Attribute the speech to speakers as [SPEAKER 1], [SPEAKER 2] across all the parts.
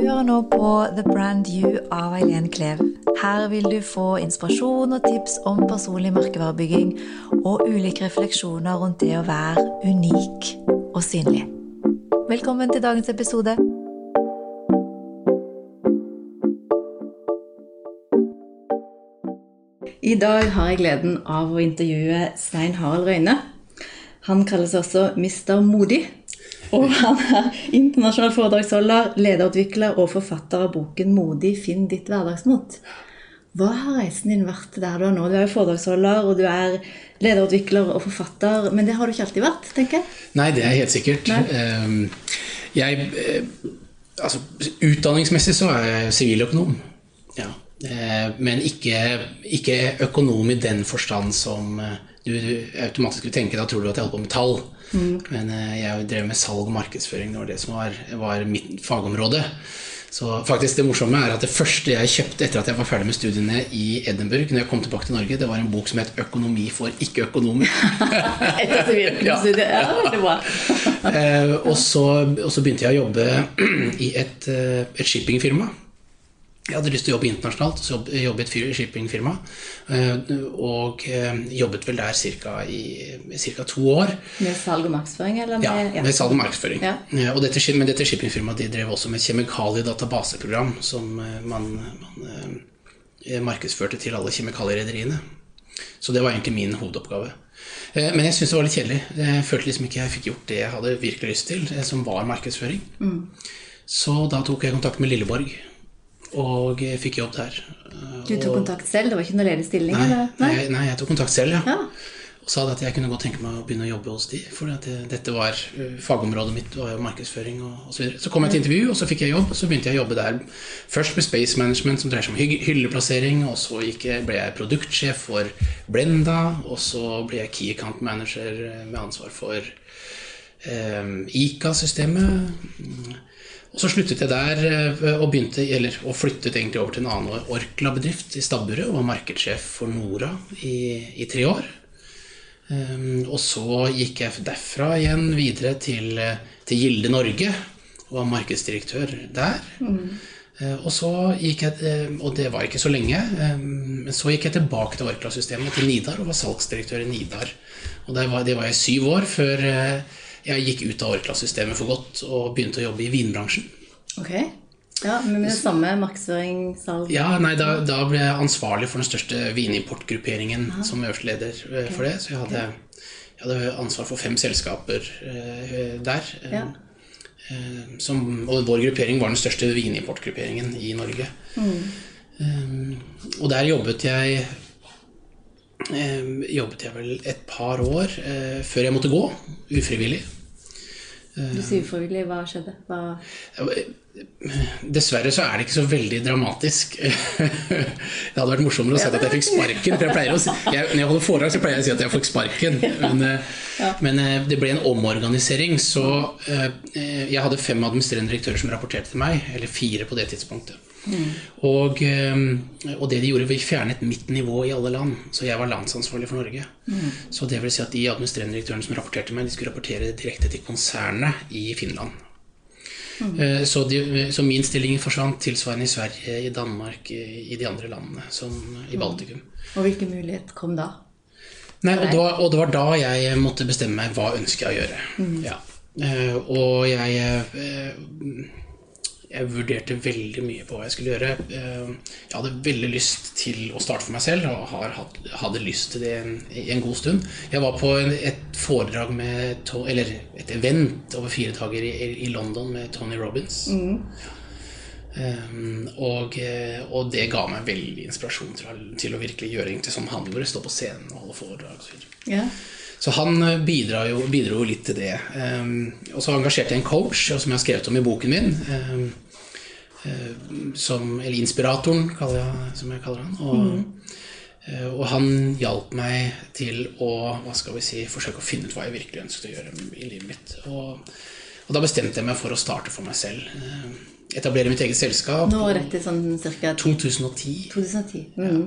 [SPEAKER 1] Hører nå på The Brand You av Eileen Klev. Her vil du få inspirasjon og tips om personlig merkevarebygging og ulike refleksjoner rundt det å være unik og synlig. Velkommen til dagens episode.
[SPEAKER 2] I dag har jeg gleden av å intervjue Stein Harald Røyne. Han kalles også Mr. Modig. Og han er internasjonal foredragsholder, lederutvikler og forfatter av boken 'Modig finn ditt hverdagsmot'. Hva har reisen din vært der du er nå? Du er jo foredragsholder, og du er lederutvikler og forfatter, men det har du ikke alltid vært, tenker jeg?
[SPEAKER 3] Nei, det er helt sikkert. Nei. Jeg Altså, utdanningsmessig så er jeg siviløkonom. Ja. Men ikke, ikke, økonom i den forstand som du, automatisk vil tenke. Da tror du at jeg holder på med tall. Mm. Men jeg drev med salg og markedsføring. Det var det som var, var mitt fagområde. Så faktisk Det morsomme er at det første jeg kjøpte etter at jeg var ferdig med studiene i Edinburgh, når jeg kom tilbake til Norge, det var en bok som het 'Økonomi for ikke-økonomer'.
[SPEAKER 2] etter siviløkonomstudiet. Ja, ja, det var.
[SPEAKER 3] og, så, og så begynte jeg å jobbe i et, et shippingfirma. Jeg hadde lyst til å jobbe internasjonalt, så jobbet i et shippingfirma. Og jobbet vel der ca. i ca. to år.
[SPEAKER 2] Med salg og markedsføring? Eller med,
[SPEAKER 3] ja, med salg og markedsføring. Ja. Og dette, men dette shippingfirmaet de drev også med et kjemikaliedatabaseprogram som man, man markedsførte til alle kjemikalierederiene. Så det var egentlig min hovedoppgave. Men jeg syntes det var litt kjedelig. Jeg følte liksom ikke jeg fikk gjort det jeg hadde virkelig lyst til, som var markedsføring. Mm. Så da tok jeg kontakt med Lilleborg og jeg fikk jobb der.
[SPEAKER 2] Du tok kontakt selv? Det var ikke noe ledig stilling?
[SPEAKER 3] Nei, nei, nei, jeg tok kontakt selv, ja. ja. Og sa at jeg kunne godt tenke meg å begynne å jobbe hos de. For det, dette var fagområdet mitt, var jo markedsføring og osv. Så, så kom jeg til intervju, og så fikk jeg jobb. Og så begynte jeg å jobbe der først med Space Management, som dreier seg om hylleplassering. Og så jeg, ble jeg produktsjef for Blenda, og så ble jeg Key Account Manager med ansvar for eh, ICA-systemet. Så sluttet jeg der og, begynte, eller, og flyttet egentlig over til en annen Orkla-bedrift i Stabburet og var markedssjef for Nora i, i tre år. Um, og så gikk jeg derfra igjen videre til, til Gilde Norge og var markedsdirektør der. Mm. Uh, og så gikk jeg, og det var ikke så lenge, um, men så gikk jeg tilbake til Orkla-systemet, til Nidar, og var salgsdirektør i Nidar. Og var, det var jeg syv år før uh, jeg gikk ut av Orkla-systemet for godt og begynte å jobbe i vinbransjen.
[SPEAKER 2] Ok, ja, Men med det samme markedsføring, salg?
[SPEAKER 3] Ja, nei, da, da, ble jeg ansvarlig for den største vinimportgrupperingen Aha. som øverste leder okay. for det. Så jeg hadde, jeg hadde, ansvar for fem selskaper uh, der. Ja. Uh, som, og vår gruppering var den største vinimportgrupperingen i Norge. Mm. Um, og der jobbet jeg jobbet jeg vel et par år eh, før jeg måtte gå, ufrivillig.
[SPEAKER 2] Du sier ufrivillig. Hva skjedde? Hva...
[SPEAKER 3] Dessverre så er det ikke så veldig dramatisk. det hadde vært morsommere å si at jeg fikk sparken. For jeg pleier å si, jeg, når jeg holder foredrag, så pleier jeg å si at jeg fikk sparken. Men, ja. men det ble en omorganisering, så jeg hadde fem administrerende direktører som rapporterte til meg. Eller fire på det tidspunktet. Mm. Og, og, det de gjorde, vi fjernet mitt nivå i alle land. Så jeg var landsansvarlig for Norge. Mm. Så det vil si at de administrerende direktørene som rapporterte meg, de skulle rapportere direkte til konsernet i Finland. Mm. Så, de, så, min stilling forsvant tilsvarende i Sverige, i Danmark, i de andre landene, som i mm. Baltikum.
[SPEAKER 2] Og hvilken mulighet kom da?
[SPEAKER 3] Nei, og, da, og, det var da jeg måtte bestemme meg hva ønsker jeg å gjøre. Mm. Ja. Eh, og jeg jeg vurderte veldig mye på hva jeg skulle gjøre. Eh, jeg hadde veldig lyst til å starte for meg selv, og hadde lyst til det i en god stund. Jeg var på et foredrag med Eller et event over fire dager i London med Tony Robins. Mm. Um, og, eh, og, det ga meg veldig inspirasjon til, til å virkelig gjøre egentlig som han gjorde. Stå på scenen og holde foredrag. Så, yeah. så han bidro jo, bidro litt til det. Um, og så engasjerte jeg en coach, som jeg har skrevet om i boken min. Um, som, eller inspiratoren, jeg, som jeg kaller han. Og, mm. og, han hjalp meg til å hva skal vi si, forsøke å finne ut hva jeg virkelig ønsket å gjøre i livet mitt. Og, og da bestemte jeg meg for å starte for meg selv. Etablere mitt eget selskap.
[SPEAKER 2] Nå rett til sånn ca.
[SPEAKER 3] 2010.
[SPEAKER 2] 2010. Mm.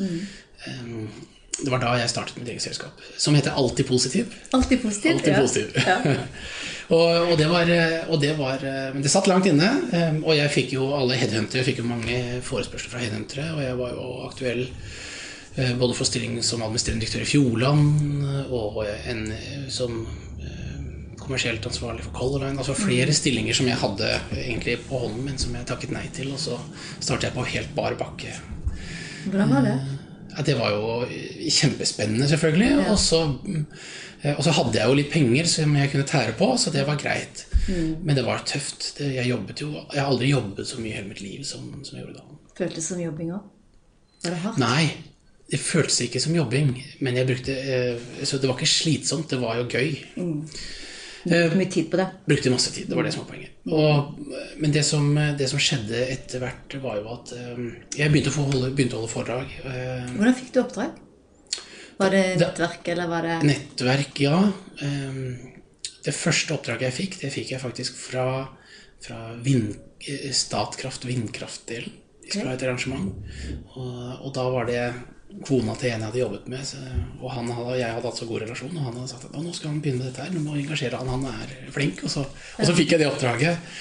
[SPEAKER 2] Ja.
[SPEAKER 3] Mm. Det var da jeg startet mitt eget selskap, som heter Alltid positiv.
[SPEAKER 2] Alltid positiv,
[SPEAKER 3] Altid
[SPEAKER 2] ja.
[SPEAKER 3] positiv. Ja. Og, og, det var, og, det var, Men det satt langt inne. Og jeg fikk jo alle headhuntere, jeg fikk jo mange forespørsler fra headhuntere, og jeg var jo aktuell både for stilling som administrerende direktør i Fjordland og en som kommersielt ansvarlig for Color Line. Altså flere mm. stillinger som jeg hadde egentlig på hånden, men som jeg takket nei til. Og så startet jeg på helt bar bakke.
[SPEAKER 2] Hvordan var det?
[SPEAKER 3] Ja, det var jo kjempespennende, selvfølgelig. Ja. Og, så, eh, og, så, hadde jeg jo litt penger som jeg kunne tære på, så det var greit. Mm. Men det var tøft. Det, jeg jobbet jo Jeg har aldri jobbet så mye i hele mitt liv som, som jeg gjorde da.
[SPEAKER 2] Føltes som jobbing òg? Var det hardt?
[SPEAKER 3] Nei. Det føltes ikke som jobbing. Men jeg brukte eh, Så det var ikke slitsomt, det var jo gøy. Mm.
[SPEAKER 2] Brukte mye tid på det?
[SPEAKER 3] Brukte masse tid. Det var det som var poenget. Og, men det som, det som, skjedde etter hvert, var jo at um, jeg begynte å, holde, begynte å, holde, foredrag.
[SPEAKER 2] Hvordan fikk du oppdrag? Var det nettverk, eller var det
[SPEAKER 3] Nettverk, ja. Det første oppdraget jeg fikk, det fikk jeg faktisk fra, fra vind, Statkraft vindkraftdelen. De skulle ha et arrangement. Og, og da var det kona til en jeg hadde jobbet med. Så, og han hadde, jeg hadde hatt så god relasjon, og han hadde sagt at nå skal han begynne med dette her. nå må engasjere han, han er flink. Og så, og så fikk jeg det oppdraget.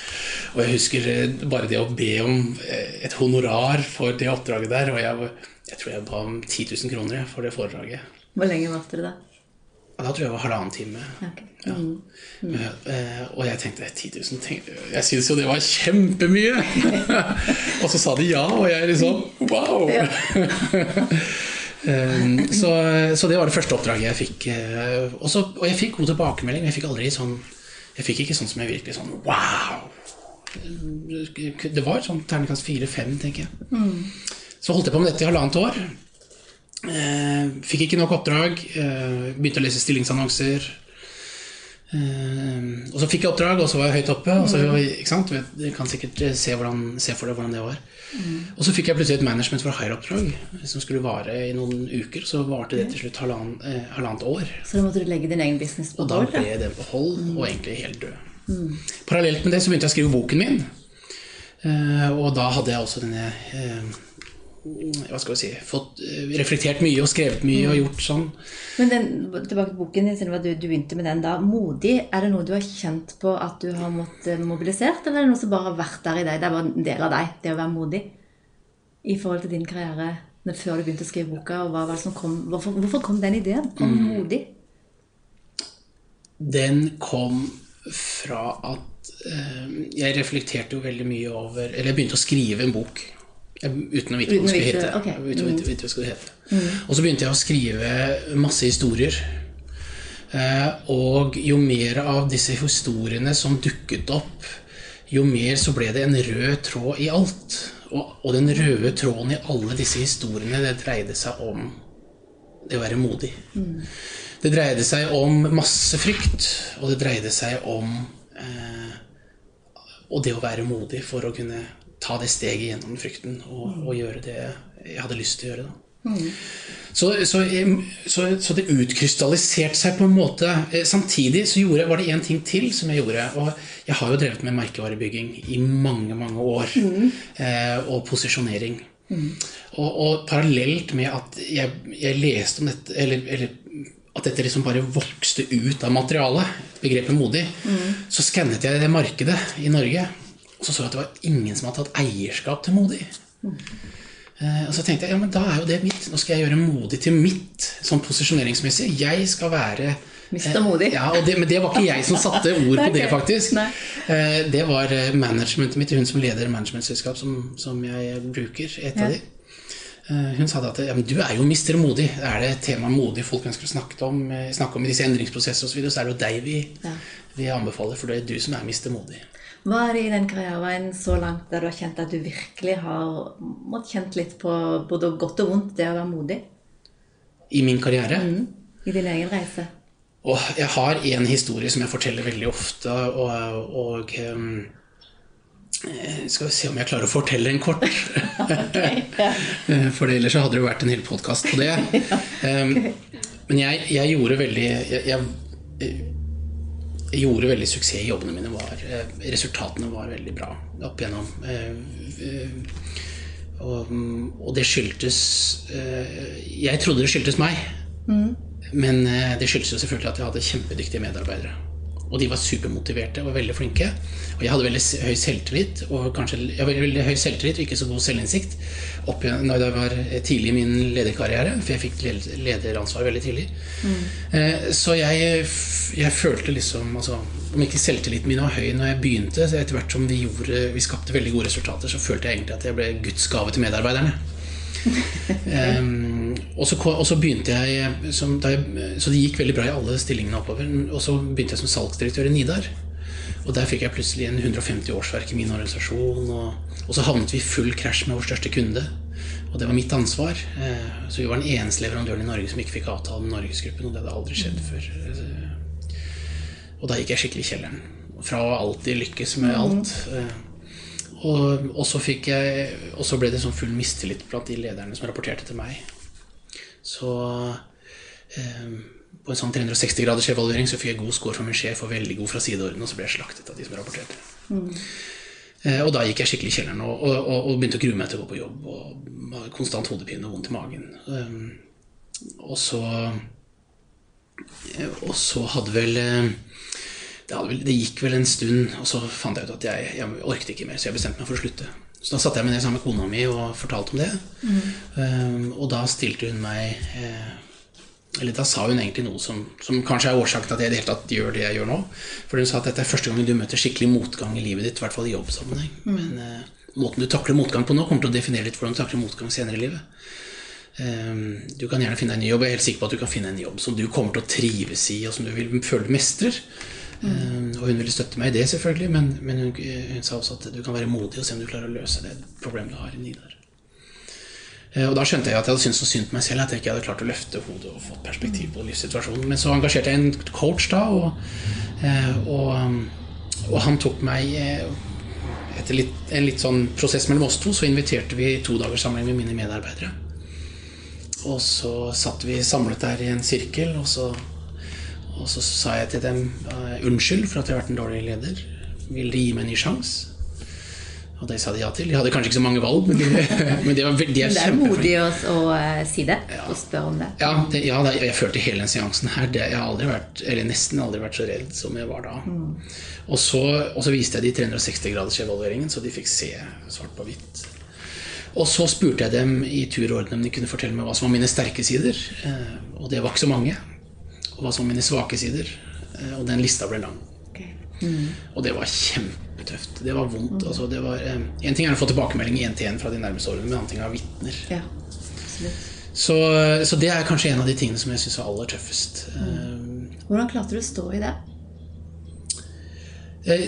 [SPEAKER 3] Og jeg husker eh, bare det å be om eh, et honorar for det oppdraget der. Og jeg, jeg tror jeg ba om 10 000 kroner for det foredraget.
[SPEAKER 2] Hvor lenge var det da?
[SPEAKER 3] Da tror jeg det var halvannen time. Okay. Ja. Mm. Mm. Uh, og jeg tenkte 10 000 tenkte, Jeg syntes jo det var kjempemye! og så sa de ja, og jeg liksom Wow! um, så, så, det var det første oppdraget jeg fikk. Uh, Også, og jeg fikk god tilbakemelding. Jeg fikk aldri sånn Jeg fikk ikke sånn som jeg virkelig sånn Wow! Det var sånn terningkast fire-fem, tenker jeg. Mm. Så holdt jeg på med dette i halvannet år. Eh, fikk ikke nok oppdrag. Eh, begynte å lese stillingsannonser. Eh, og så fikk jeg oppdrag, og så var jeg høyt oppe. Og så, mm. Du kan sikkert se, hvordan, se for deg hvordan det var. Mm. Og så fikk jeg plutselig et management for hire-oppdrag som skulle vare i noen uker. Så varte det til slutt halvannet, eh, halvannet år.
[SPEAKER 2] Så da måtte du legge din egen business på
[SPEAKER 3] hold? Og da ble den på hold, mm. og egentlig helt død. Mm. Parallelt med det så begynte jeg å skrive boken min. Eh, og da hadde jeg også denne eh, hva skal vi si, fått eh, reflektert mye og skrevet mye og gjort sånn.
[SPEAKER 2] Men den, tilbake til boken din, siden du, du begynte med den da. Modig, er det noe du har kjent på at du har måttet mobilisert, eller er det noe som bare har vært der i deg? Det er bare en del av deg, det å være modig. I forhold til din karriere før du begynte å skrive boka, og hva var det som kom, hvorfor, hvorfor kom den ideen om mm. modig?
[SPEAKER 3] Den kom fra at uh, jeg reflekterte jo veldig mye over Eller jeg begynte å skrive en bok Uten å vite hva det skulle hete. Okay. Uten å vite, vite hva det hete. Mm. Og så begynte jeg å skrive masse historier. Eh, og jo mer av disse historiene som dukket opp, jo mer så ble det en rød tråd i alt. Og, og den røde tråden i alle disse historiene, det dreide seg om det å være modig. Mm. Det dreide seg om masse frykt, og det dreide seg om eh, og det å være modig for å kunne ta det steget gjennom frykten og, mm. og, gjøre det jeg hadde lyst til å gjøre. da. Mm. Så, så, så, så, det utkrystalliserte seg på en måte. Eh, samtidig så gjorde, var det én ting til som jeg gjorde. Og jeg har jo drevet med merkevarebygging i mange, mange år. Mm. Eh, og posisjonering. Mm. Og, og, parallelt med at jeg, jeg leste om dette eller, eller, at dette liksom bare vokste ut av materialet, begrepet modig, mm. så skannet jeg det markedet i Norge. Og så så jeg at det var ingen som hadde tatt eierskap til Modig. Mm. og så tenkte jeg ja, men da er jo det mitt. Nå skal jeg gjøre Modig til mitt, sånn posisjoneringsmessig. Jeg skal være
[SPEAKER 2] Mr. Modig.
[SPEAKER 3] Ja, det, Men det var ikke jeg som satte ord på det, faktisk. Eh, det var managementet mitt, hun som leder managementselskap som, som jeg bruker. et av de. Hun sa da at ja, men du er jo mister modig. Er det tema modig folk ønsker å snakke om, snakke om i disse endringsprosessene osv., så, videre, så er det jo deg vi, ja. vi anbefaler, for det er du som er mister modig.
[SPEAKER 2] Hva er det i den karriereveien så langt der du har kjent at du virkelig har måttet kjent litt på både godt og vondt det å være modig?
[SPEAKER 3] I min karriere?
[SPEAKER 2] Mm, I din egen reise?
[SPEAKER 3] Og jeg har en historie som jeg forteller veldig ofte, og, og um, skal vi se om jeg klarer å fortelle den kort. okay, ja. For ellers hadde det jo vært en hel podkast på det. ja, okay. um, men jeg, jeg, gjorde veldig jeg, jeg jeg gjorde veldig suksess i jobbene mine. Var, eh, resultatene var veldig bra opp igjennom. Eh, eh, og, og, det skyldtes Jeg trodde det skyldtes meg. Mm. Men det skyldtes jo selvfølgelig at jeg hadde kjempedyktige medarbeidere. Og de var supermotiverte og veldig flinke. Og jeg hadde veldig høy selvtillit, og kanskje jeg hadde veldig høy selvtillit og ikke så god selvinnsikt opp når jeg var tidlig i min lederkarriere, for jeg fikk lederansvar veldig tidlig. Mm. Så jeg, jeg, følte liksom altså, Om ikke selvtilliten min var høy når jeg begynte, så etter hvert som vi, gjorde, vi skapte veldig gode resultater, så følte jeg egentlig at jeg ble Guds gave til medarbeiderne um, og, så, og, så, begynte jeg, som, jeg, Så det gikk veldig bra i alle stillingene oppover. Og så begynte jeg som salgsdirektør i Nidar. Og der fikk jeg plutselig en 150 årsverk i min organisasjon. Og, og så havnet vi i full krasj med vår største kunde. Og det var mitt ansvar. Uh, så vi var den eneste leverandøren i Norge som ikke fikk avtale med Norgesgruppen. Og det hadde aldri skjedd før. Og da gikk jeg skikkelig i kjelleren. Fra å alltid lykkes med alt. Og, og, så jeg, og, så ble det sånn full mistillit blant de lederne som rapporterte til meg. Så eh, på en sånn 360 graders evaluering så fikk jeg god score fra min sjef og veldig god fra sideorden, og så ble jeg slaktet av de som rapporterte. Mm. Eh, og da gikk jeg skikkelig i kjelleren og, og, og, begynte å grue meg til å gå på jobb. Og hadde konstant hodepine og vondt i magen. Um, og så Og så hadde vel eh, det, vel, det, gikk vel en stund, og så fant jeg ut at jeg, jeg, orket ikke mer, så jeg bestemte meg for å slutte. Så da satte jeg meg ned sammen med kona mi og fortalte om det. Mm. Um, og da stilte hun meg eh, Eller da sa hun egentlig noe som, som kanskje er årsaken til at jeg i det hele tatt gjør det jeg gjør nå. For hun sa at dette er første gang du møter skikkelig motgang i livet ditt, i hvert fall i jobbsammenheng. Mm. Men eh, måten du takler motgang på nå, kommer til å definere litt hvordan du takler motgang senere i livet. Um, du kan gjerne finne en ny jobb. Jeg er helt sikker på at du kan finne en jobb som du kommer til å trives i, og som du vil føle mestrer. Mm. Og hun ville støtte meg i det, selvfølgelig, men, men hun, hun, sa også at du kan være modig og se om du klarer å løse det problemet du har i Nidar. Eh, og da skjønte jeg at jeg hadde syntes så synd på meg selv at jeg ikke hadde klart å løfte hodet og fått perspektiv på livssituasjonen. Men så engasjerte jeg en coach da, og, eh, og, og han tok meg Etter litt, en litt sånn prosess mellom oss to, så inviterte vi to dagers samling med mine medarbeidere. Og så satt vi samlet der i en sirkel, og så og så sa jeg til dem uh, unnskyld for at jeg har vært en dårlig leder. Vil de gi meg en ny sjanse? Og det sa de ja til. De hadde kanskje ikke så mange valg, men de, men de var veldig
[SPEAKER 2] Men det er modig å, å uh, si det ja. og spørre om det.
[SPEAKER 3] Ja, det, ja det, jeg følte hele den seansen her det, Jeg har aldri vært, eller nesten aldri vært så redd som jeg var da. Mm. Og, så, og, så, viste jeg de 360-gradersevalueringen, så de fikk se svart på hvitt. Og så spurte jeg dem i tur og orden om de kunne fortelle meg hva som var mine sterke sider. Uh, og det var ikke så mange hva som mine svake sider. Eh, og den lista ble lang. Okay. Mm. Og det var kjempetøft. Det var vondt. Mm. Altså, det var, eh, en ting er å få tilbakemelding én til én fra de nærmeste årene, men en annen ting er vitner. Ja, så, så, det er kanskje en av de tingene som jeg syns var aller tøffest.
[SPEAKER 2] Mm. Hvordan klarte du å stå i det?
[SPEAKER 3] Eh,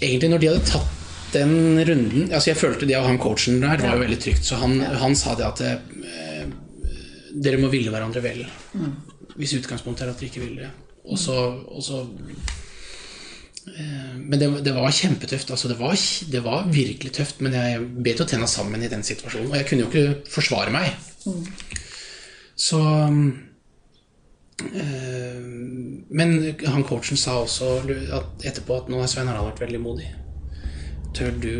[SPEAKER 3] egentlig når de hadde tatt den runden altså Jeg følte det av han coachen der var jo veldig trygt. Så han, ja. han sa det at dere må ville hverandre vel. Mm hvis utgangspunktet er at vi ikke vil det. Og så, eh, men det, det, var kjempetøft. Altså det, var, det, var, virkelig tøft. Men jeg bet jo tenna sammen i den situasjonen. Og jeg kunne jo ikke forsvare meg. Så øh, Men han coachen sa også at etterpå at nå har Svein Harald vært veldig modig. Tør du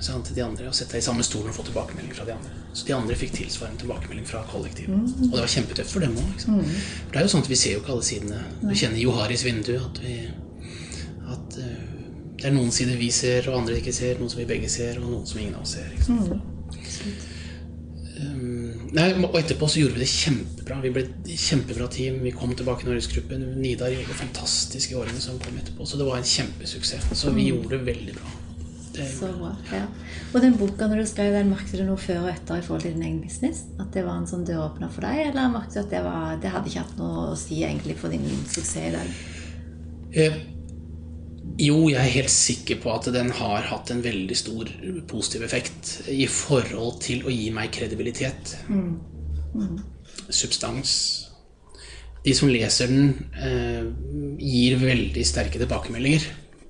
[SPEAKER 3] sa han til de andre, og sette deg i samme stolen og få tilbakemelding fra de andre. Så de andre fikk tilsvarende tilbakemelding fra kollektivet. Mm. Og det var kjempetøft for dem òg. Mm. For det er jo sånn at vi ser jo ikke alle sidene. Du kjenner Joharis vindu. At, vi, at uh, det er noen sider vi ser, og andre ikke ser. Noen som vi begge ser, og noen som ingen av oss ser. Mm. Um, nei, og etterpå så gjorde vi det kjempebra. Vi ble et kjempebra team. Vi kom tilbake i Norgesgruppen. Nidar gjorde fantastiske årene som kom etterpå. Så det var en kjempesuksess. Så vi mm. gjorde det veldig bra.
[SPEAKER 2] Så bra. ja. Og den boka, når du skrev den, merket du noe før og etter i forhold til din egen business? At det var en sånn døråpner for deg, eller merket du at det, var, det hadde ikke hatt noe å si egentlig for din suksess i dag?
[SPEAKER 3] Eh, jo, jeg er helt sikker på at den har hatt en veldig stor positiv effekt i forhold til å gi meg kredibilitet. Mm. Mm. Substans. De som leser den, eh, gir veldig sterke tilbakemeldinger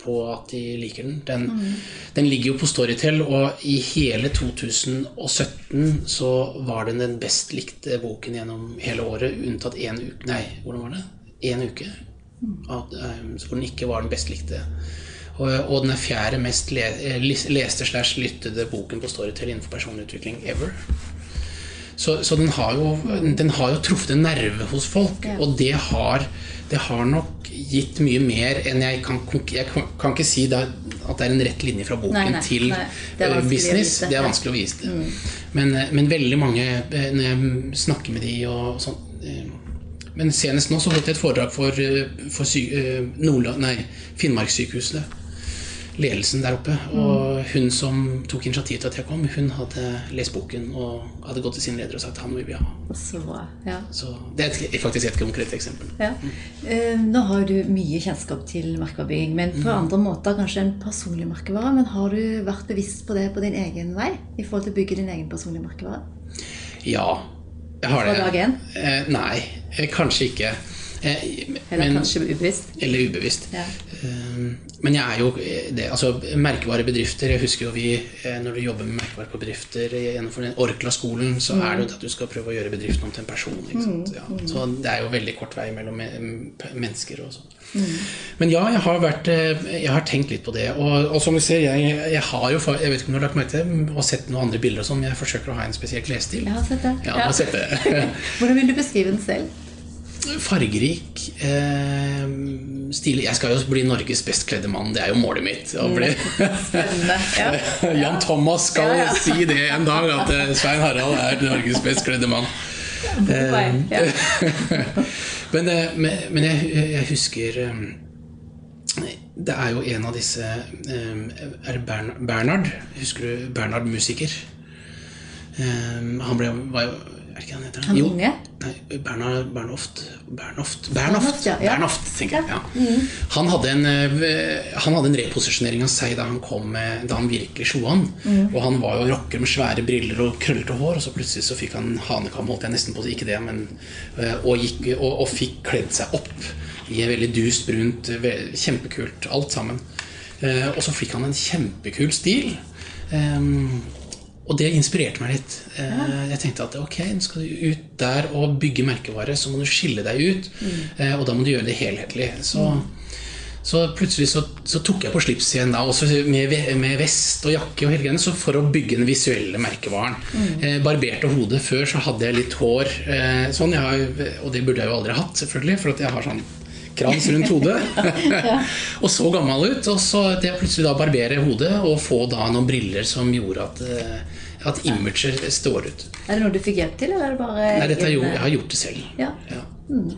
[SPEAKER 3] på at de liker den. Den, mm. den, ligger jo på Storytel, og i hele 2017 så var den den best likte boken gjennom hele året, unntatt én uke Nei, hvordan var det? Én uke. At, Um, hvor den ikke var den best likte. Og, og den er fjerde mest le, eh, leste slash lyttede boken på Storytel innenfor personlig utvikling ever. Så, så den, har jo, den, har jo, truffet en nerve hos folk, og det har, det har nok gitt mye mer enn jeg kan Jeg kan, ikke si det, at det er en rett linje fra boken
[SPEAKER 2] Nei, nei,
[SPEAKER 3] til
[SPEAKER 2] nei. Det
[SPEAKER 3] eh, business. Det er vanskelig å vise det. Men, eh, men veldig mange, eh, når jeg snakker med de og sånn Men senest nå så holdt jeg et foredrag for, for Nordland, nei, Finnmarkssykehuset. Ledelsen der oppe. Og hun som tok initiativ til at jeg kom, hun hadde lest boken og hadde gått til sin leder og sagt han vil vi ha.
[SPEAKER 2] Så. Ja.
[SPEAKER 3] Så det er faktisk et konkret eksempel.
[SPEAKER 2] Ja. Eh, Nå har du mye kjennskap til merkevarebygging, men på andre måter kanskje en personlig merkevare. Men har du vært bevisst på det på din egen vei i forhold til å bygge din egen personlige merkevare?
[SPEAKER 3] Ja, jeg har det.
[SPEAKER 2] Fra dag én?
[SPEAKER 3] Eh, nei, eh, kanskje ikke. Eh,
[SPEAKER 2] Eller
[SPEAKER 3] men-
[SPEAKER 2] kanskje ubevisst?
[SPEAKER 3] Eller ubevisst.
[SPEAKER 2] Ja.
[SPEAKER 3] Eh, Men jeg er jo det, altså merkevarebedrifter Jeg husker jo vi, eh, når du jobber med merkevare på bedrifter gjennomfor den Orkla-skolen, så er det jo at du skal prøve å gjøre bedriften om til en person. Sant? Ja. Så det er jo veldig kort vei mellom mennesker og sånn. Men ja, jeg har, vært, eh, jeg har tenkt litt på det. Og, og som du ser, jeg, jeg har jo Jeg vet ikke om du har lagt merke til og sett noen andre bilder og sånn, men jeg forsøker å ha en spesiell klesstil.
[SPEAKER 2] Jeg har sett det.
[SPEAKER 3] Ja, ja. har sett det.
[SPEAKER 2] Hvordan vil du beskrive den selv?
[SPEAKER 3] Fargerik, eh, stilig Jeg skal jo bli Norges best kledde mann, det er jo målet mitt. Å bli.
[SPEAKER 2] Spennende. Ja.
[SPEAKER 3] Jan Thomas skal
[SPEAKER 2] Ja, ja.
[SPEAKER 3] si det en dag, at eh, Svein Harald er Norges best kledde mann. Men, eh, men, men jeg, jeg husker eh, Det er jo en av disse eh, Er det Bern, Bernhard? Husker du Bernhard musiker? Eh, Han ble, var jo Er det ikke han heter?
[SPEAKER 2] Han
[SPEAKER 3] Jo.
[SPEAKER 2] unge?
[SPEAKER 3] Nei, Bernhard Bernhoft Bernhoft, Bernhoft,
[SPEAKER 2] ja.
[SPEAKER 3] Bernhoft tenker jeg. Ja. Han, hadde en, eh, han hadde en reposisjonering av seg da han kom med, da han virkelig slo an. Og han var jo rocker med svære briller og krøllete hår, og så plutselig så fikk han hanekam, holdt jeg nesten på å si, ikke det, men eh, og, gikk, og, og fikk kledd seg opp i en veldig dust brunt, kjempekult, alt sammen. Eh, Og så fikk han en kjempekul stil. Og det inspirerte meg litt. Eh, Jeg tenkte at ok, nå skal du ut der og bygge merkevare, så må du skille deg ut. eh, Og da må du gjøre det helhetlig. Så, så plutselig så, så tok jeg på slips igjen da, også med, med vest og jakke og hele greia, så for å bygge den visuelle merkevaren. Mm. barberte hodet. Før så hadde jeg litt hår. Eh, sånn, jeg har, og det burde jeg jo aldri hatt, selvfølgelig, for at jeg har sånn krans rundt hodet. og så gammel ut. Og så det jeg plutselig da barberer hodet og få da noen briller som gjorde at, eh, at imaget står ut.
[SPEAKER 2] Er det noe du fikk hjelp til, eller er det bare
[SPEAKER 3] Nei, dette jo, jeg har gjort det selv.
[SPEAKER 2] Ja.
[SPEAKER 3] Ja.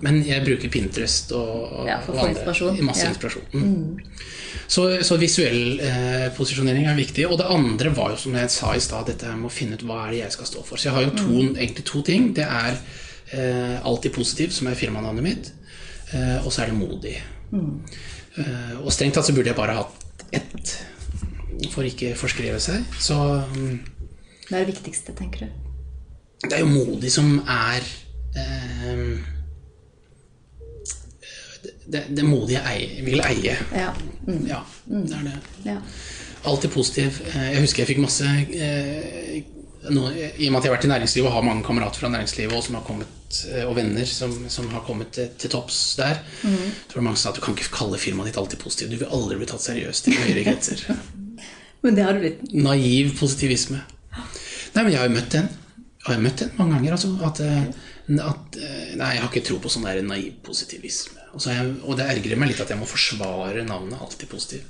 [SPEAKER 3] Men jeg bruker Pinterest og, og,
[SPEAKER 2] Ja, for inspirasjon.
[SPEAKER 3] Masse
[SPEAKER 2] Ja.
[SPEAKER 3] inspirasjon. Mm. Så, så visuell eh, posisjonering er viktig. Og det andre var jo, som jeg sa i stad, dette med å finne ut hva er det jeg skal stå for. Så jeg har jo to, egentlig to ting. Det er eh, Alltid positiv, som er firmanavnet mitt. Eh, og så er det modig. Eh, og strengt tatt så burde jeg bare hatt ett, for ikke forskrevet seg. Så mm,
[SPEAKER 2] Hva er det viktigste, tenker du?
[SPEAKER 3] det er jo modig som er eh, det, det modige ei, vil eie.
[SPEAKER 2] Ja. Mm.
[SPEAKER 3] Ja, det er det.
[SPEAKER 2] ja.
[SPEAKER 3] Alltid positiv. Eh, Jeg husker jeg fikk masse eh, nå, I og med at jeg har vært i næringslivet og har mange kamerater fra næringslivet og, som har kommet, eh, og venner som, som har kommet til, til topps der, mm. var jeg mange sa at du kan ikke kalle firmaet ditt alltid positiv. Du vil aldri bli tatt seriøst i høyere kretser.
[SPEAKER 2] Men det har du blitt.
[SPEAKER 3] Naiv positivisme. Nei, men jeg har jo møtt den. Jeg har møtt den mange ganger. Altså, at, eh, at, eh, nei, jeg har ikke tro på sånn der naiv positivisme. Og, jeg, og det ergrer meg litt at jeg må forsvare navnet alltid positiv.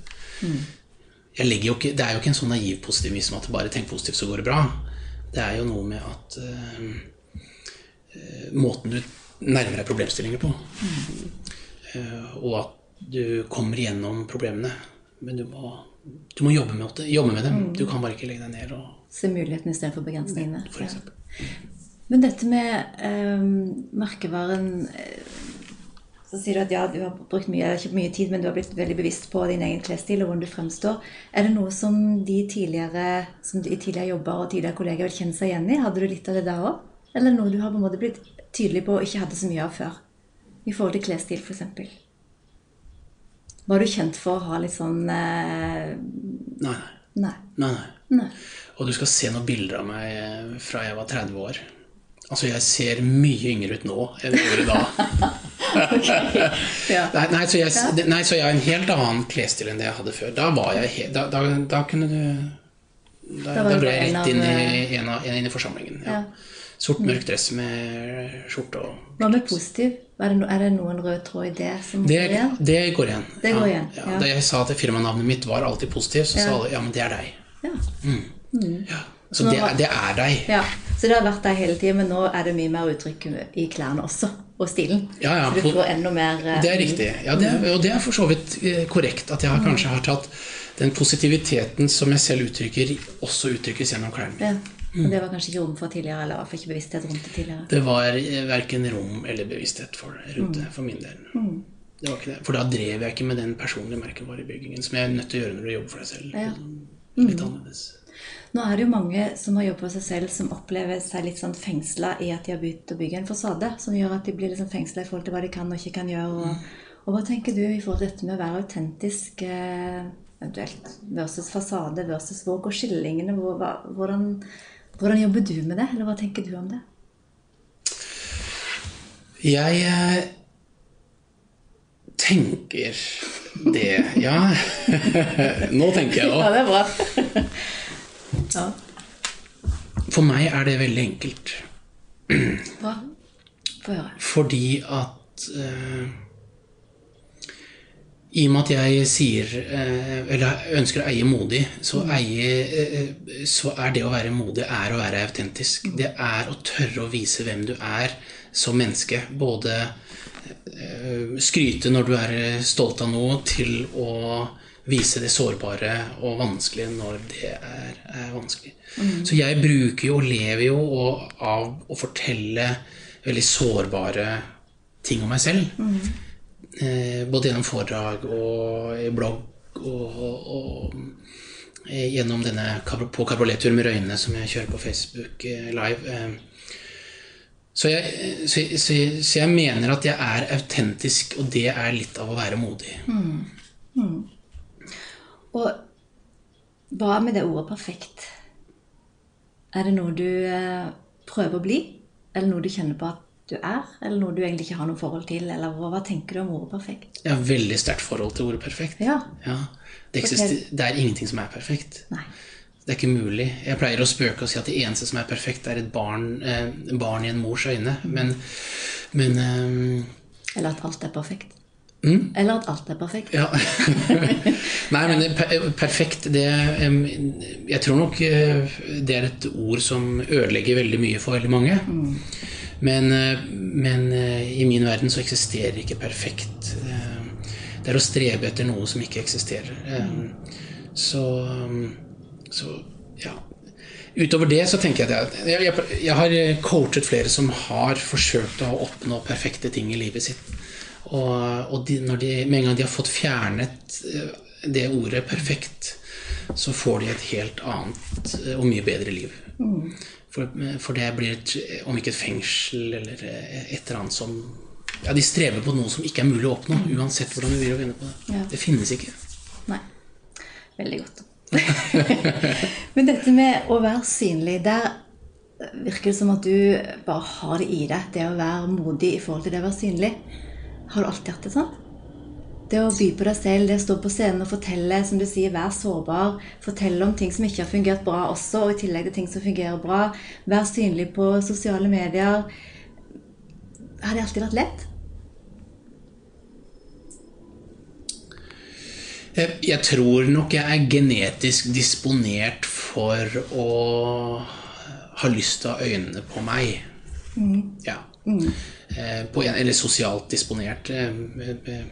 [SPEAKER 3] Jeg jo ikke, det er jo ikke en sånn naiv positivisme at bare tenk positivt, så går det bra. Det er jo noe med at eh, Måten du nærmer deg problemstillinger på. Eh, og at du kommer gjennom problemene. Men du må, du må jobbe, med det, jobbe med dem. Du kan bare ikke legge deg ned og
[SPEAKER 2] Se mulighetene istedenfor begrensningene.
[SPEAKER 3] for ja.
[SPEAKER 2] Men dette med uh, merkevaren Så sier du at ja, du har brukt mye, ikke mye tid, men du har blitt veldig bevisst på din egen klesstil og hvordan du fremstår. Er det noe som de tidligere som de tidligere jobber og tidligere kolleger vil kjenne seg igjen i? Hadde du litt av det der òg? Eller noe du har på en måte blitt tydelig på og ikke hadde så mye av før? I forhold til klesstil, f.eks. Var du kjent for å ha litt sånn eh,
[SPEAKER 3] Nei, nei.
[SPEAKER 2] Nei.
[SPEAKER 3] nei, nei.
[SPEAKER 2] nei.
[SPEAKER 3] Og du skal se noen bilder av meg eh, fra jeg var 30 år. Altså, jeg ser mye yngre ut nå enn jeg gjorde da.
[SPEAKER 2] Ja.
[SPEAKER 3] Nei, nei, så jeg, nei, så jeg har en helt annen klesstil enn det jeg hadde før. Da var jeg da, da, da kunne du Da, ble jeg rett inn i,
[SPEAKER 2] eh,
[SPEAKER 3] en av, inn i forsamlingen. Ja. Sort, mørk dress med skjorte og
[SPEAKER 2] Hva med positiv? Er det, er det noen rød tråd i det som
[SPEAKER 3] det,
[SPEAKER 2] går igjen?
[SPEAKER 3] det går igjen.
[SPEAKER 2] Det går igjen,
[SPEAKER 3] Ja. Da jeg sa at firmanavnet mitt var alltid positivt, så sa alle ja, men det er deg.
[SPEAKER 2] Ja.
[SPEAKER 3] Ja. Så det, det er deg.
[SPEAKER 2] ja. Så det har vært deg hele tiden, men nå er det mye mer uttrykk i klærne også, og stilen.
[SPEAKER 3] Ja, ja,
[SPEAKER 2] så du får enda mer eh,
[SPEAKER 3] Det er riktig. Ja, det er, og det er for så vidt eh, korrekt at jeg har, kanskje har tatt den positiviteten som jeg selv uttrykker, også uttrykkes gjennom klærne. mine.
[SPEAKER 2] Ja. Og det var kanskje ikke rom for tidligere, eller var ikke bevissthet rundt det tidligere.
[SPEAKER 3] Det var verken rom eller bevissthet for, rundt det for min del. Det var ikke det. For da drev jeg ikke med den personlige merkevarebyggingen som jeg er nødt til å gjøre når du jobber for deg selv.
[SPEAKER 2] Ja.
[SPEAKER 3] Litt annerledes.
[SPEAKER 2] Nå er det jo mange som har jobbet med seg selv, som opplever seg litt sånn fengsla i at de har begynt å bygge en fasade, som gjør at de blir liksom fengsla i forhold til hva de kan og ikke kan gjøre. Og, og hva tenker du i forhold til dette med å være autentisk, eh, eventuelt versus fasade versus hvor går skillingene? Hvordan, hvordan jobber du med det, eller hva tenker du om det?
[SPEAKER 3] Jeg eh, tenker det Ja. Nå tenker jeg òg.
[SPEAKER 2] det er bra. ja,
[SPEAKER 3] For meg er det veldig enkelt.
[SPEAKER 2] Hva? Få høre.
[SPEAKER 3] Fordi at uh, I og med at jeg sier uh, Eller ønsker å eie modig, så, eie, uh, så er det å være modig er å være autentisk. Det er å tørre å vise hvem du er som menneske. Både eh, skryte når du er stolt av noe, til å vise det sårbare og vanskelige når det er, er vanskelig. Så jeg bruker jo og lever jo og, av å fortelle veldig sårbare ting om meg selv. Eh, både gjennom foredrag og i blogg og, og, og eh, gjennom denne på kabriolettur med Røyne som jeg kjører på Facebook eh, live. Eh, så jeg, så, så, så jeg mener at jeg er autentisk, og det er litt av å være modig.
[SPEAKER 2] Og hva med det ordet perfekt? Er det noe du eh, prøver å bli? Eller noe du kjenner på at du er? Eller noe du egentlig ikke har noe forhold til? Eller hva, tenker du om ordet perfekt?
[SPEAKER 3] Jeg har veldig sterkt forhold til ordet perfekt.
[SPEAKER 2] Ja.
[SPEAKER 3] Det, eksister, det er ingenting som er perfekt.
[SPEAKER 2] Nei.
[SPEAKER 3] Det er ikke mulig. Jeg pleier å spøke og si at det eneste som er perfekt, er et barn, eh, barn i en mors øyne. Men, men eh,
[SPEAKER 2] Eller at alt er perfekt?
[SPEAKER 3] Mm?
[SPEAKER 2] Eller at alt er perfekt?
[SPEAKER 3] Ja. Nei, men per perfekt, det Jeg tror nok eh, det er et ord som ødelegger veldig mye for veldig mange. Men, eh, men eh, i min verden så eksisterer ikke perfekt. Eh, Det er å strebe etter noe som ikke eksisterer. Mm. Så, så ja. Utover det så tenker jeg at jeg, jeg, jeg har coachet flere som har forsøkt å oppnå perfekte ting i livet sitt. Og, og de, når de, med en gang de har fått fjernet eh, det ordet 'perfekt', så får de et helt annet eh, og mye bedre liv. For, for det blir et, om ikke et fengsel eller eh, et eller annet som Ja, de strever på noe som ikke er mulig å oppnå, uansett hvordan du vil og vende på det.
[SPEAKER 2] Ja.
[SPEAKER 3] Det finnes ikke.
[SPEAKER 2] Nei. Veldig godt. Men dette med å være synlig, der virker det som at du bare har det i deg. Det å være modig i forhold til det å være synlig. Har du alltid hatt det sånn? Det å by på deg selv, det å stå på scenen og fortelle, som du sier, vær sårbar. Fortelle om ting som ikke har fungert bra også, og i tillegg til ting som fungerer bra. Vær synlig på sosiale medier. Har det alltid vært lett?
[SPEAKER 3] Jeg, jeg tror nok jeg er genetisk disponert for å ha lyst til å ha øynene på meg. Ja. Eh, på eller sosialt disponert. eh, eh,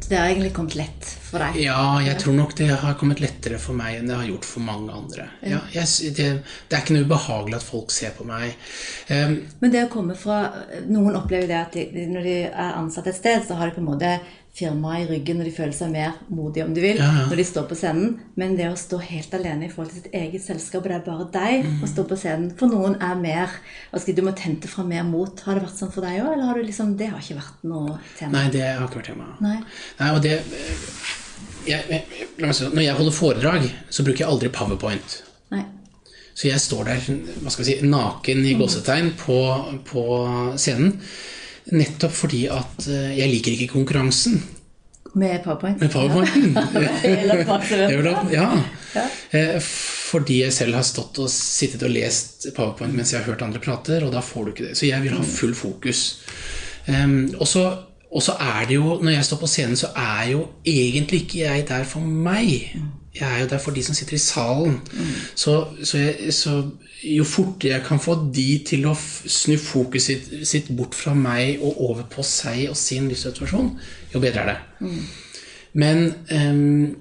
[SPEAKER 2] Så det har egentlig kommet lett for deg?
[SPEAKER 3] Ja, jeg tror nok det har kommet lettere for meg enn det har gjort for mange andre. Ja, jeg, det, det er ikke noe ubehagelig at folk ser på meg. Eh,
[SPEAKER 2] Men det å komme fra Noen opplever det at de- når de er ansatt et sted, så har de på en måte firmaet i ryggen, og de føler seg mer modige, om du vil,
[SPEAKER 3] Ja, ja.
[SPEAKER 2] når de står på scenen. Men det å stå helt alene i forhold til sitt eget selskap, og det er bare deg
[SPEAKER 3] Mm.
[SPEAKER 2] å stå på scenen For noen er mer si, Du må tente fra mer mot. Har det vært sånn for deg òg, eller har du liksom Det har ikke vært noe tema?
[SPEAKER 3] nei, det har ikke vært tema.
[SPEAKER 2] Nei.
[SPEAKER 3] Nei, og det jeg, jeg, Når jeg holder foredrag, så bruker jeg aldri powerpoint.
[SPEAKER 2] Nei.
[SPEAKER 3] Så jeg står der hva skal vi si, naken i gåsetegn på, på scenen. Nettopp fordi at eh, jeg liker ikke konkurransen
[SPEAKER 2] Med powerpoint?
[SPEAKER 3] med powerpointen. Ja.
[SPEAKER 2] Ja.
[SPEAKER 3] Eh, fordi jeg selv har stått og sittet og lest Powerpoint mens jeg har hørt andre prater, og da får du ikke det. Så jeg vil ha full fokus. Um, og så og så er det jo, når jeg står på scenen, så er jo egentlig ikke jeg der for meg. Jeg er jo der for de som sitter i salen. Mm. Så, så, jeg, så, jo fortere jeg kan få de til å snu fokuset sitt, sitt, bort fra meg og over på seg og sin livssituasjon, jo bedre er det. Mm. Men, um,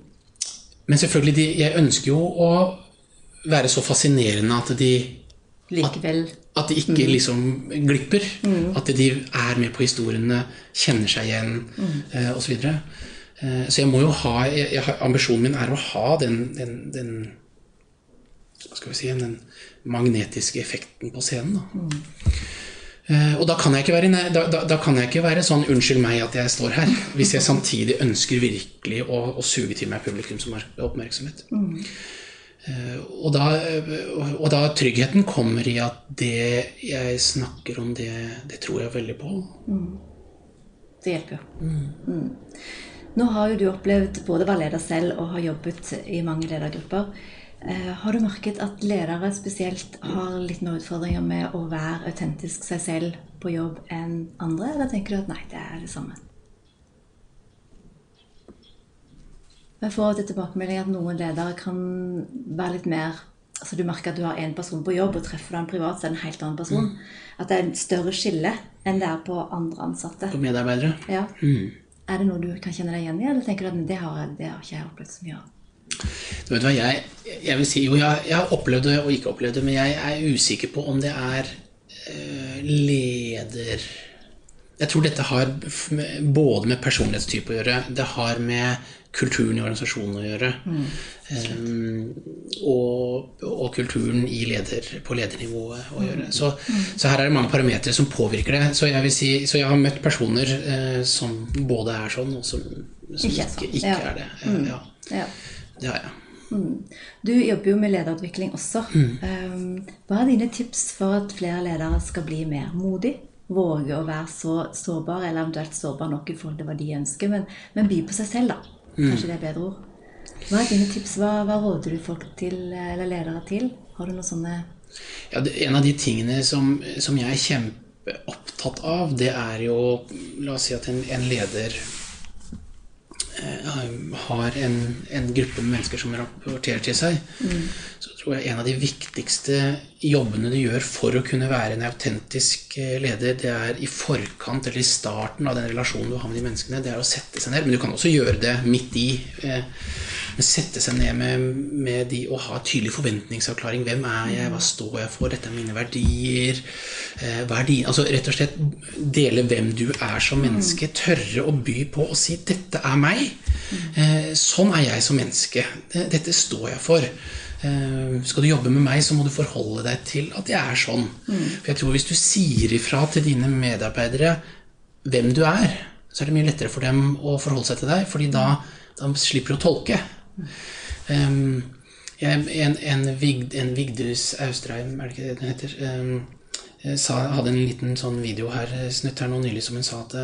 [SPEAKER 3] men selvfølgelig, de, jeg ønsker jo å være så fascinerende at de
[SPEAKER 2] Likevel.
[SPEAKER 3] At, at de ikke mm. liksom glipper. Mm. At de er med på historiene, kjenner seg igjen mm. uh, osv. Så, uh, så jeg må jo ha jeg, jeg, Ambisjonen min er å ha den, den, den hva skal vi si, den magnetiske effekten på scenen. Da. Mm. Uh, og da kan, være, da, da, da kan, jeg ikke være, sånn 'unnskyld meg at jeg står her', hvis jeg samtidig ønsker virkelig å, å suge til meg publikum som har oppmerksomhet. Mm. Eh, og da, og da, tryggheten kommer i at det jeg snakker om, det, det tror jeg veldig på. Mm.
[SPEAKER 2] Det hjelper. Mm. Mm. Nå har jo du opplevd både å være leder selv og har jobbet i mange ledergrupper. Eh, har du merket at ledere spesielt har litt mer utfordringer med å være autentisk seg selv på jobb enn andre, eller tenker du at nei, det er det samme? Jeg får til tilbakemelding at noen ledere kan være litt mer altså Du merker at du har én person på jobb, og treffer du en privat, så er det en helt annen person. Mm. At det er et større skille enn det er på andre ansatte.
[SPEAKER 3] På medarbeidere.
[SPEAKER 2] Ja. Mm. Er det noe du kan kjenne deg igjen i, eller tenker du at det har, det har ikke jeg opplevd så mye av?
[SPEAKER 3] Du vet hva, jeg, jeg vil si, Jo, jeg, jeg, har opplevd det og ikke opplevd det, men jeg er usikker på om det er øh, leder Jeg tror dette har både med personlighetstype å gjøre, det har med kulturen i organisasjonen å gjøre. Mm. Um, og, og, kulturen leder, på ledernivået å gjøre. Så, mm. så, her er det mange parametere som påvirker det. Så jeg, si, så jeg har møtt personer uh, som både er sånn, og som, som ikke, ikke, ikke ja. er det. Uh, ja. ja. Det har jeg.
[SPEAKER 2] Mm. Du jobber jo med lederutvikling også. Um, hva er dine tips for at flere ledere skal bli mer modige? Våge å være så sårbar, eller eventuelt sårbar nok i forhold til hva de ønsker, men, men by på seg selv, da. Mm. Kanskje det er bedre ord. Hva er dine tips? Hva, hva råder du folk til, eller ledere til? Har du noen sånne
[SPEAKER 3] ja, det, En av de tingene som, som, jeg er kjempeopptatt av, det er jo La oss si at en, en leder har en, en, gruppe med mennesker som rapporterer til seg. Mm. Så tror jeg en av de viktigste jobbene du gjør for å kunne være en autentisk eh, leder, det er i forkant eller i starten av den relasjonen du har med de menneskene, det er å sette seg ned. Men du kan også gjøre det midt i. Eh, sette seg ned med, med de og ha tydelig forventningsavklaring. Hvem er jeg? Hva står jeg for? Dette er mine verdier. Eh, dine Altså rett og slett dele hvem du er som menneske. Tørre å by på og si 'dette er meg'. Sånn er jeg som menneske. Dette står jeg for. Uh, skal du jobbe med meg, så må du forholde deg til at jeg er sånn. Mm. For jeg tror Hvis du sier ifra til dine medarbeidere hvem du er, så er det mye lettere for dem å forholde seg til deg, fordi da, da slipper du å tolke. Um, en, en, Vig, en, Vigdus Austrheim, er det ikke det den heter, um, sa, hadde en liten sånn video her snutt her nå nylig som hun sa at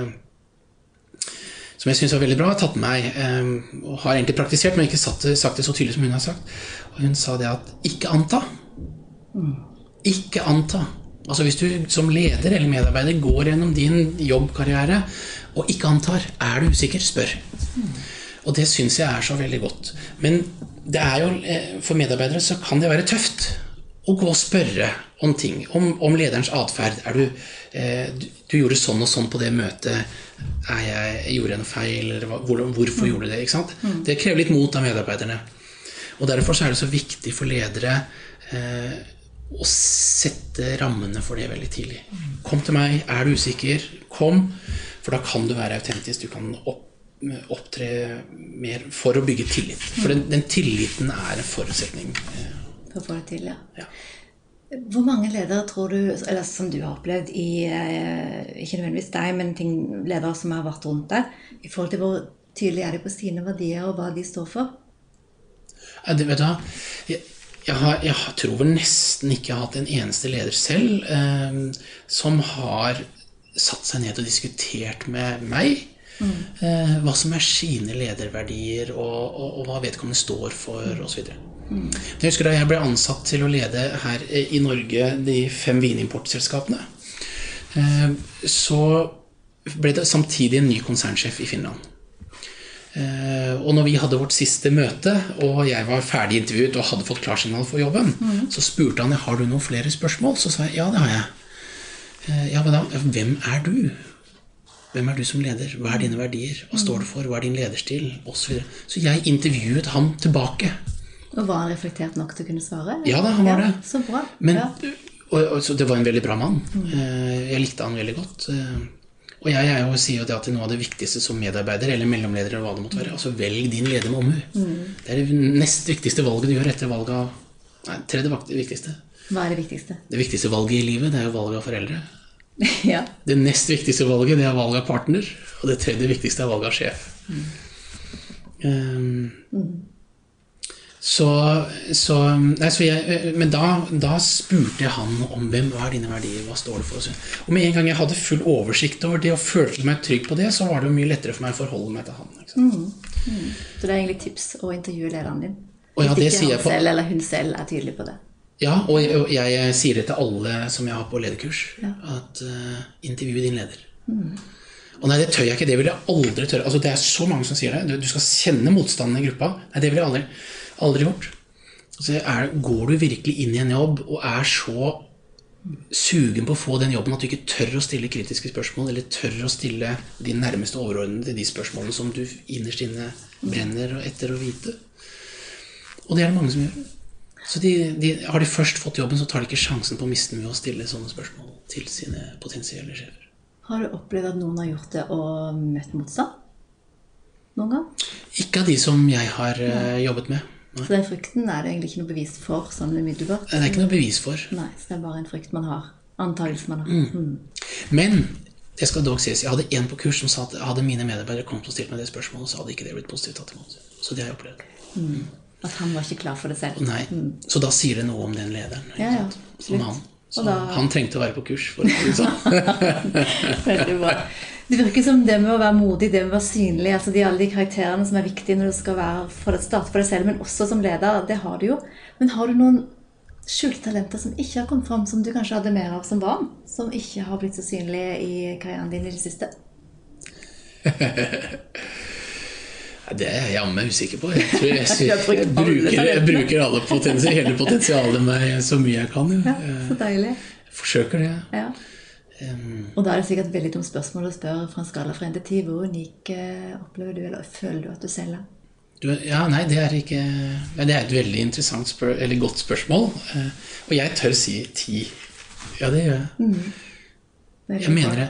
[SPEAKER 3] som jeg syns var veldig bra, har tatt med meg. Um, og har egentlig praktisert, men ikke sagt det, så tydelig som hun har sagt. Og hun sa det at ikke anta. Ikke anta. Altså Hvis du som leder eller medarbeider går gjennom din jobbkarriere og ikke antar, er du usikker, spør. Mm. Og det syns jeg er så veldig godt. Men det er jo, eh, for medarbeidere så kan det være tøft å gå og spørre om ting. Om, om lederens atferd. Du, eh, du, du, gjorde sånn og sånn på det møtet. Er jeg, gjorde noe feil? Eller hvor, hvorfor mm. gjorde du det? Ikke sant? Mm. Det krever litt mot av medarbeiderne. Og Derfor er det så viktig for ledere eh, å sette rammene for det veldig tidlig. Kom til meg. Er du usikker? Kom. For da kan du være autentisk. Du kan opp, opptre mer for å bygge tillit. For den, den tilliten er en forutsetning.
[SPEAKER 2] For å få det til, ja. ja. Hvor mange ledere tror du, eller som du har opplevd i eh, Ikke nødvendigvis deg, men ting, ledere som har vært rundt deg, i forhold til hvor tydelig er de på sine verdier og hva de står for?
[SPEAKER 3] Ja, det, vet du hva? Jeg, jeg, har, jeg, tror vel nesten ikke jeg har hatt en eneste leder selv eh, som har satt seg ned og diskutert med meg Eh, hva som er sine lederverdier, og, og, og hva vedkommende står for, osv. Jeg husker da jeg ble ansatt til å lede her i Norge de fem vinimportselskapene. eh, Så ble det samtidig en ny konsernsjef i Finland. Eh, Og når vi hadde vårt siste møte, og jeg var ferdig intervjuet og hadde fått klarsignal for jobben, så spurte han har du noen flere spørsmål. Så sa jeg ja, det har jeg. Ja, men da? Hvem er du? Hvem er du som leder? Hva er dine verdier? Hva står du for? Hva er din lederstil? Og så, videre. så jeg intervjuet ham tilbake.
[SPEAKER 2] Og var han reflektert nok til å kunne svare?
[SPEAKER 3] Ja da, han var det.
[SPEAKER 2] Så bra.
[SPEAKER 3] Men,
[SPEAKER 2] ja.
[SPEAKER 3] og, og, så det var en veldig bra mann. Eh, Jeg likte han veldig godt. Eh, Og jeg, jeg jo, sier jo det at noe av det viktigste som medarbeider eller mellomleder eller hva det måtte være, altså velg din leder med omhu. Det er det nest viktigste valget du gjør etter valget av Nei, tredje viktigste.
[SPEAKER 2] Hva er det viktigste?
[SPEAKER 3] Det viktigste valget i livet, det er jo valget av foreldre.
[SPEAKER 2] ja.
[SPEAKER 3] Det nest viktigste valget, det er valget av partner. Og det tredje viktigste er valget av sjef. Um, Så, så, nei, så jeg, men da, da spurte jeg han om hvem hva er dine verdier, hva står det for. Og med en gang jeg hadde full oversikt over det og følte meg trygg på det, så var det jo mye lettere for meg å forholde meg til han. Ikke sant?
[SPEAKER 2] Så det er egentlig tips å intervjue lederen din. Hvis
[SPEAKER 3] ja,
[SPEAKER 2] ikke han selv eller hun selv er tydelig på det.
[SPEAKER 3] Ja, og jeg, og jeg sier det til alle som jeg har på lederkurs, at uh, intervju din leder. Og nei, det tør jeg ikke. Det vil jeg aldri tørre. Altså, det er så mange som sier det. Du, du skal kjenne motstanden i gruppa. Nei, det vil jeg aldri, aldri gjort. Altså, er, går du virkelig inn i en jobb og er så sugen på å få den jobben at du ikke tør å stille kritiske spørsmål, eller tør å stille de nærmeste overordnede de spørsmålene som du innerst inne brenner etter å vite. Og det er det mange som gjør. Så de, de, har de først fått jobben, så tar de ikke sjansen på å miste den ved å stille sånne spørsmål til sine potensielle sjefer.
[SPEAKER 2] Har du opplevd at noen har gjort det og møtt motstand? Noen gang?
[SPEAKER 3] Ikke av de som jeg har uh, jobbet med. Nei.
[SPEAKER 2] Så den frykten er det egentlig ikke noe bevis for sånn umiddelbart?
[SPEAKER 3] Det er ikke noe bevis for.
[SPEAKER 2] Nei, så det er bare en frykt man har. Antagelse man har. Mm.
[SPEAKER 3] Men det skal dog sies, jeg hadde en på kurs som sa at hadde mine medarbeidere kommet og stilt meg det spørsmålet, så hadde ikke det blitt positivt tatt imot. Så det har jeg opplevd.
[SPEAKER 2] At han var ikke klar for det selv.
[SPEAKER 3] Nei. Så da sier det noe om den lederen.
[SPEAKER 2] Ja, ja.
[SPEAKER 3] Om han.
[SPEAKER 2] Da-
[SPEAKER 3] han trengte å være på kurs. For å si det sånn.
[SPEAKER 2] Veldig bra. Det virker som det med å være modig, det med å være synlig, altså de, alle de karakterene som er viktige når du skal være for å starte for deg selv, men også som leder, det har du jo. Men har du noen skjulte talenter som ikke har kommet fram, som du kanskje hadde mer av som barn? Som ikke har blitt så synlige i karrieren din i det siste?
[SPEAKER 3] Det er jeg jammen usikker på. Jeg, tror jeg, jeg, jeg, bruker, jeg bruker alle potensi, hele potensialet meg så mye jeg kan.
[SPEAKER 2] Ja,
[SPEAKER 3] Ja.
[SPEAKER 2] så deilig.
[SPEAKER 3] Jeg forsøker det.
[SPEAKER 2] Ja. Og da er det sikkert et veldig dumt spørsmål å spørre fra en skala fra 1 til 10. Hvor unik eh, opplever du, eller føler du at du selv er?
[SPEAKER 3] Du, ja, nei, det er ikke nei, Det er et veldig interessant spør, eller godt spørsmål. eh, Og jeg tør si ti. Ja, det gjør jeg.
[SPEAKER 2] Veldig
[SPEAKER 3] Jeg mener det.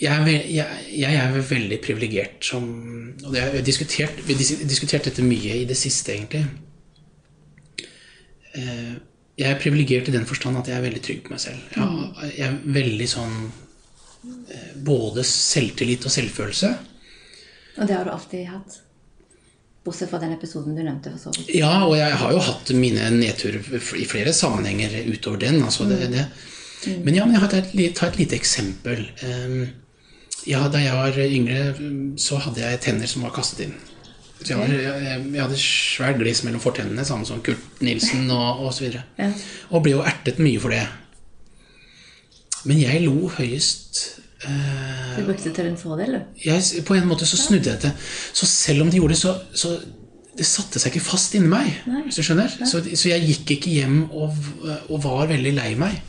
[SPEAKER 3] Jeg jeg, jeg er veldig privilegert som Og det er diskutert, vi har diskutert dette mye i det siste, egentlig. Eh, Jeg er privilegert i den forstand at jeg er veldig trygg på meg selv. Jeg, jeg er veldig sånn eh, Både selvtillit og selvfølelse.
[SPEAKER 2] Og det har du alltid hatt? Bortsett fra den episoden du nevnte.
[SPEAKER 3] Ja, og jeg har jo hatt mine nedturer i flere sammenhenger utover den. Altså det, det. Men ja, men jeg har et, ta et lite eksempel. Ehm, Ja, da jeg var yngre, så hadde jeg tenner som var kastet inn. Så jeg, var, jeg, jeg hadde svær gliss mellom fortennene, samme som Kurt Nilsen og, og så.
[SPEAKER 2] Ja.
[SPEAKER 3] Og ble jo ertet mye for det. Men jeg lo høyest eh,
[SPEAKER 2] Du brukte det til din fordel, du.
[SPEAKER 3] jeg, på en måte så snudde jeg det. Så selv om de gjorde det, så, så det satte seg ikke fast inni meg.
[SPEAKER 2] Nei.
[SPEAKER 3] Hvis du skjønner? Så, så jeg gikk ikke hjem og, og var veldig lei meg.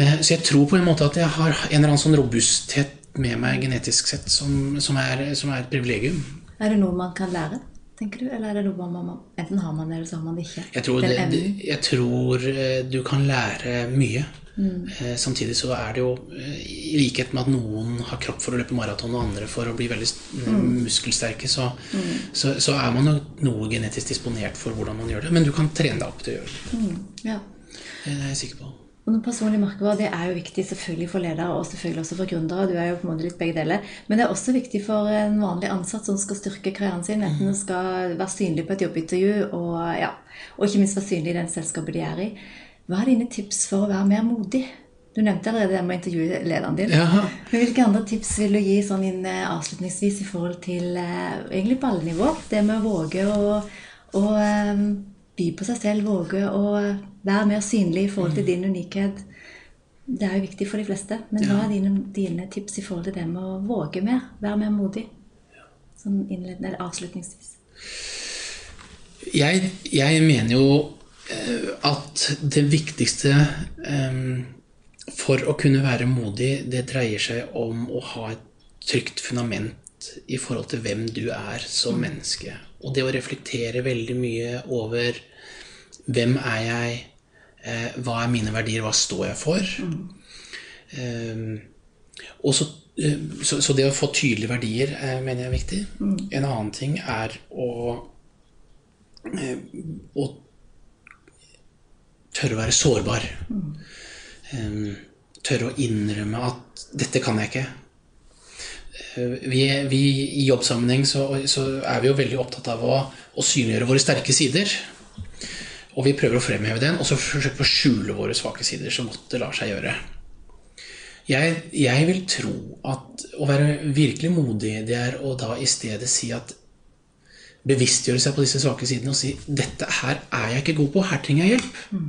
[SPEAKER 3] Eh, Så jeg tror på en måte at jeg har en eller annen sånn robusthet med meg genetisk sett som, som, er, som er et privilegium.
[SPEAKER 2] Er det noe man kan lære, tenker du? Eller er det noe man, enten har man det, eller så har man det ikke?
[SPEAKER 3] Jeg tror, det, jeg tror eh, du kan lære mye.
[SPEAKER 2] Mm.
[SPEAKER 3] Eh, Samtidig så er det jo, i likhet med at noen har kropp for å løpe maraton og andre for å bli veldig mm. muskelsterke, så, så, så er man jo noe genetisk disponert for hvordan man gjør det. Men du kan trene deg opp til å gjøre det.
[SPEAKER 2] Ja.
[SPEAKER 3] Det er jeg sikker på.
[SPEAKER 2] Og noen personlige merkevare det er jo viktig selvfølgelig for ledere og selvfølgelig også for gründere. Du er jo på en måte litt begge deler. Men det er også viktig for en vanlig ansatt som skal styrke karrieren sin. Enten det skal være synlig på et jobbintervju og, ja, og ikke minst være synlig i den selskapet de er i. Hva er dine tips for å være mer modig? Du nevnte allerede det med å intervjue lederen din.
[SPEAKER 3] Ja.
[SPEAKER 2] Men Hvilke andre tips vil du gi sånn inn eh, avslutningsvis i forhold til eh, egentlig på alle nivåer? Det med å våge å, å eh, by på seg selv, våge å være mer synlig i forhold til din unikhet. Det er jo viktig for de fleste. Men hva er dine, dine tips i forhold til det med å våge mer? Være mer modig? Sånn innledende, eller avslutningsvis.
[SPEAKER 3] Jeg, jeg mener jo eh, at det viktigste eh, for å kunne være modig, det dreier seg om å ha et trygt fundament i forhold til hvem du er som menneske. Og det å reflektere veldig mye over hvem er jeg, eh, hva er mine verdier, hva står jeg for? Eh, og så, eh, så, så det å få tydelige verdier eh, mener jeg er viktig. En annen ting er å eh, å tørre å være sårbar. Um, tørre å innrømme at 'dette kan jeg ikke'. Vi, vi, I jobbsammenheng så, så, er vi jo veldig opptatt av å, å, synliggjøre våre sterke sider. Og vi prøver å fremheve den, og så forsøker vi å skjule våre svake sider så godt det lar seg gjøre. Jeg, jeg vil tro at å være virkelig modig, det er å da i stedet si at bevisstgjøre seg på disse svake sidene og si dette her er jeg ikke god på, her trenger jeg hjelp. Mm.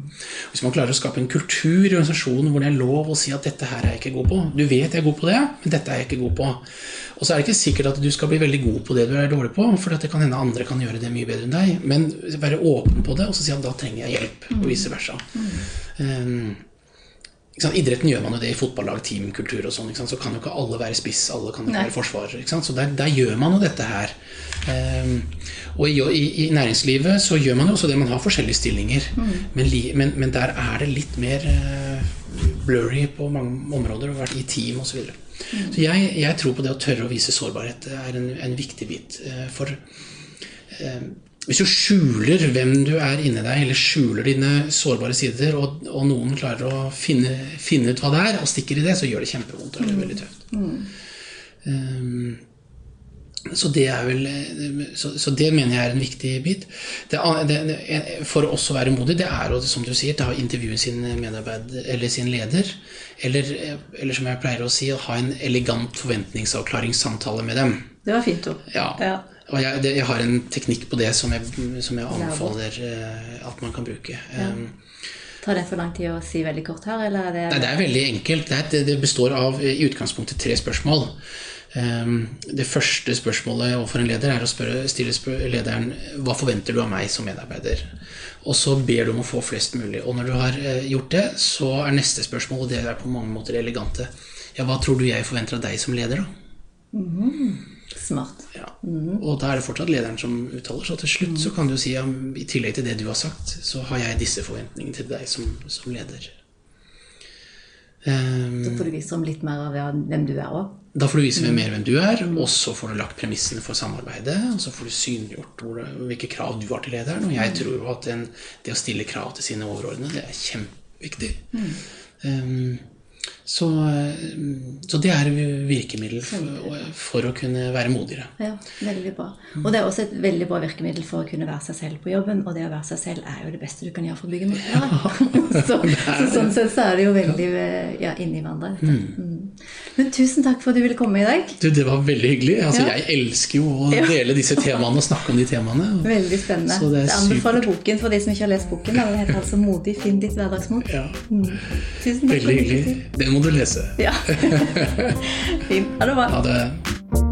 [SPEAKER 3] Hvis man klarer å skape en kultur i organisasjonen hvor det er lov å si at dette her er jeg ikke god på Du vet jeg er god på det, men dette er jeg ikke god på. Og så er det ikke sikkert at du skal bli veldig god på det du er dårlig på, for det kan hende andre kan gjøre det mye bedre enn deg. Men være åpen på det og så si at da trenger jeg hjelp, og vice versa. Um, Idretten gjør man jo det i fotballag, teamkultur og sånn. Så kan jo ikke alle være spiss, alle kan jo ikke være forsvarer. Så der, der, gjør man jo dette her. Um, og i, i, i, næringslivet så gjør man jo også det. Man har forskjellige stillinger. Mm. Men, men, men, der er det litt mer uh, blurry på mange områder. Vært i team osv. Så, videre. mm. så jeg, jeg, tror på det å tørre å vise sårbarhet er en, en viktig bit. Uh, for uh, hvis du skjuler hvem du er inni deg, eller skjuler dine sårbare sider, og, og noen klarer å finne, finne, ut hva det er, og stikker i det, så gjør det kjempevondt. Og det er veldig tøft. Mm. Um, så det vel så, så, det mener jeg er en viktig bit. Det, det, for oss å være modig, det er å som du sier, da intervjue sin medarbeider eller sin leder. Eller, eller, som jeg pleier å si, å ha en elegant forventningsavklaringssamtale med dem.
[SPEAKER 2] Det var fint ord.
[SPEAKER 3] Ja. ja. Og jeg, det, jeg, har en teknikk på det som jeg, som jeg anbefaler uh, at man kan bruke. Ja. Um,
[SPEAKER 2] Tar det for lang tid å si veldig kort her, eller er det
[SPEAKER 3] Nei, det er veldig enkelt. Det, det består av i utgangspunktet tre spørsmål. Um, det første spørsmålet overfor en leder er å spørre, stille spør lederen hva forventer du av meg som medarbeider. Og så ber du om å få flest mulig. Og når du har gjort det, så er neste spørsmål, og det er på mange måter elegante, ja, hva tror du jeg forventer av deg som leder, da?
[SPEAKER 2] Mm. Smart.
[SPEAKER 3] Ja. Mm. Og da er det fortsatt lederen som uttaler. Så til slutt så kan du si at i tillegg til det du har sagt, så har jeg disse forventningene til deg som, som leder.
[SPEAKER 2] Um, så får du vise om litt mer av hvem du er òg?
[SPEAKER 3] Da får du vise mm. mer hvem du er, og så får du lagt premissene for samarbeidet. Og så får du synliggjort hvilke krav du har til lederen. Og jeg tror jo at den, det å stille krav til sine overordnede, det er kjempeviktig. Mm. Um, så, så, det er virkemiddel for, for, å kunne være modigere.
[SPEAKER 2] Ja, veldig bra. Og det er også et veldig bra virkemiddel for å kunne være seg selv på jobben. Og det å være seg selv er jo det beste du kan gjøre for å bygge motstandere. så, så, sånn sett så er det jo veldig ja, inni hverandre. Mm. mm. Men tusen takk for at du ville komme i dag.
[SPEAKER 3] Du, Det var veldig hyggelig. Altså, ja. Jeg elsker jo å dele disse temaene og snakke om de temaene.
[SPEAKER 2] Veldig spennende. Så det jeg anbefaler supert. boken for de som ikke har lest boken. Den heter altså 'Modig finn ditt hverdagsmot'. Ja. Mm.
[SPEAKER 3] Tusen takk veldig hyggelig. Den må du lese.
[SPEAKER 2] Ja. Fint. Ha det bra.
[SPEAKER 3] Ha det.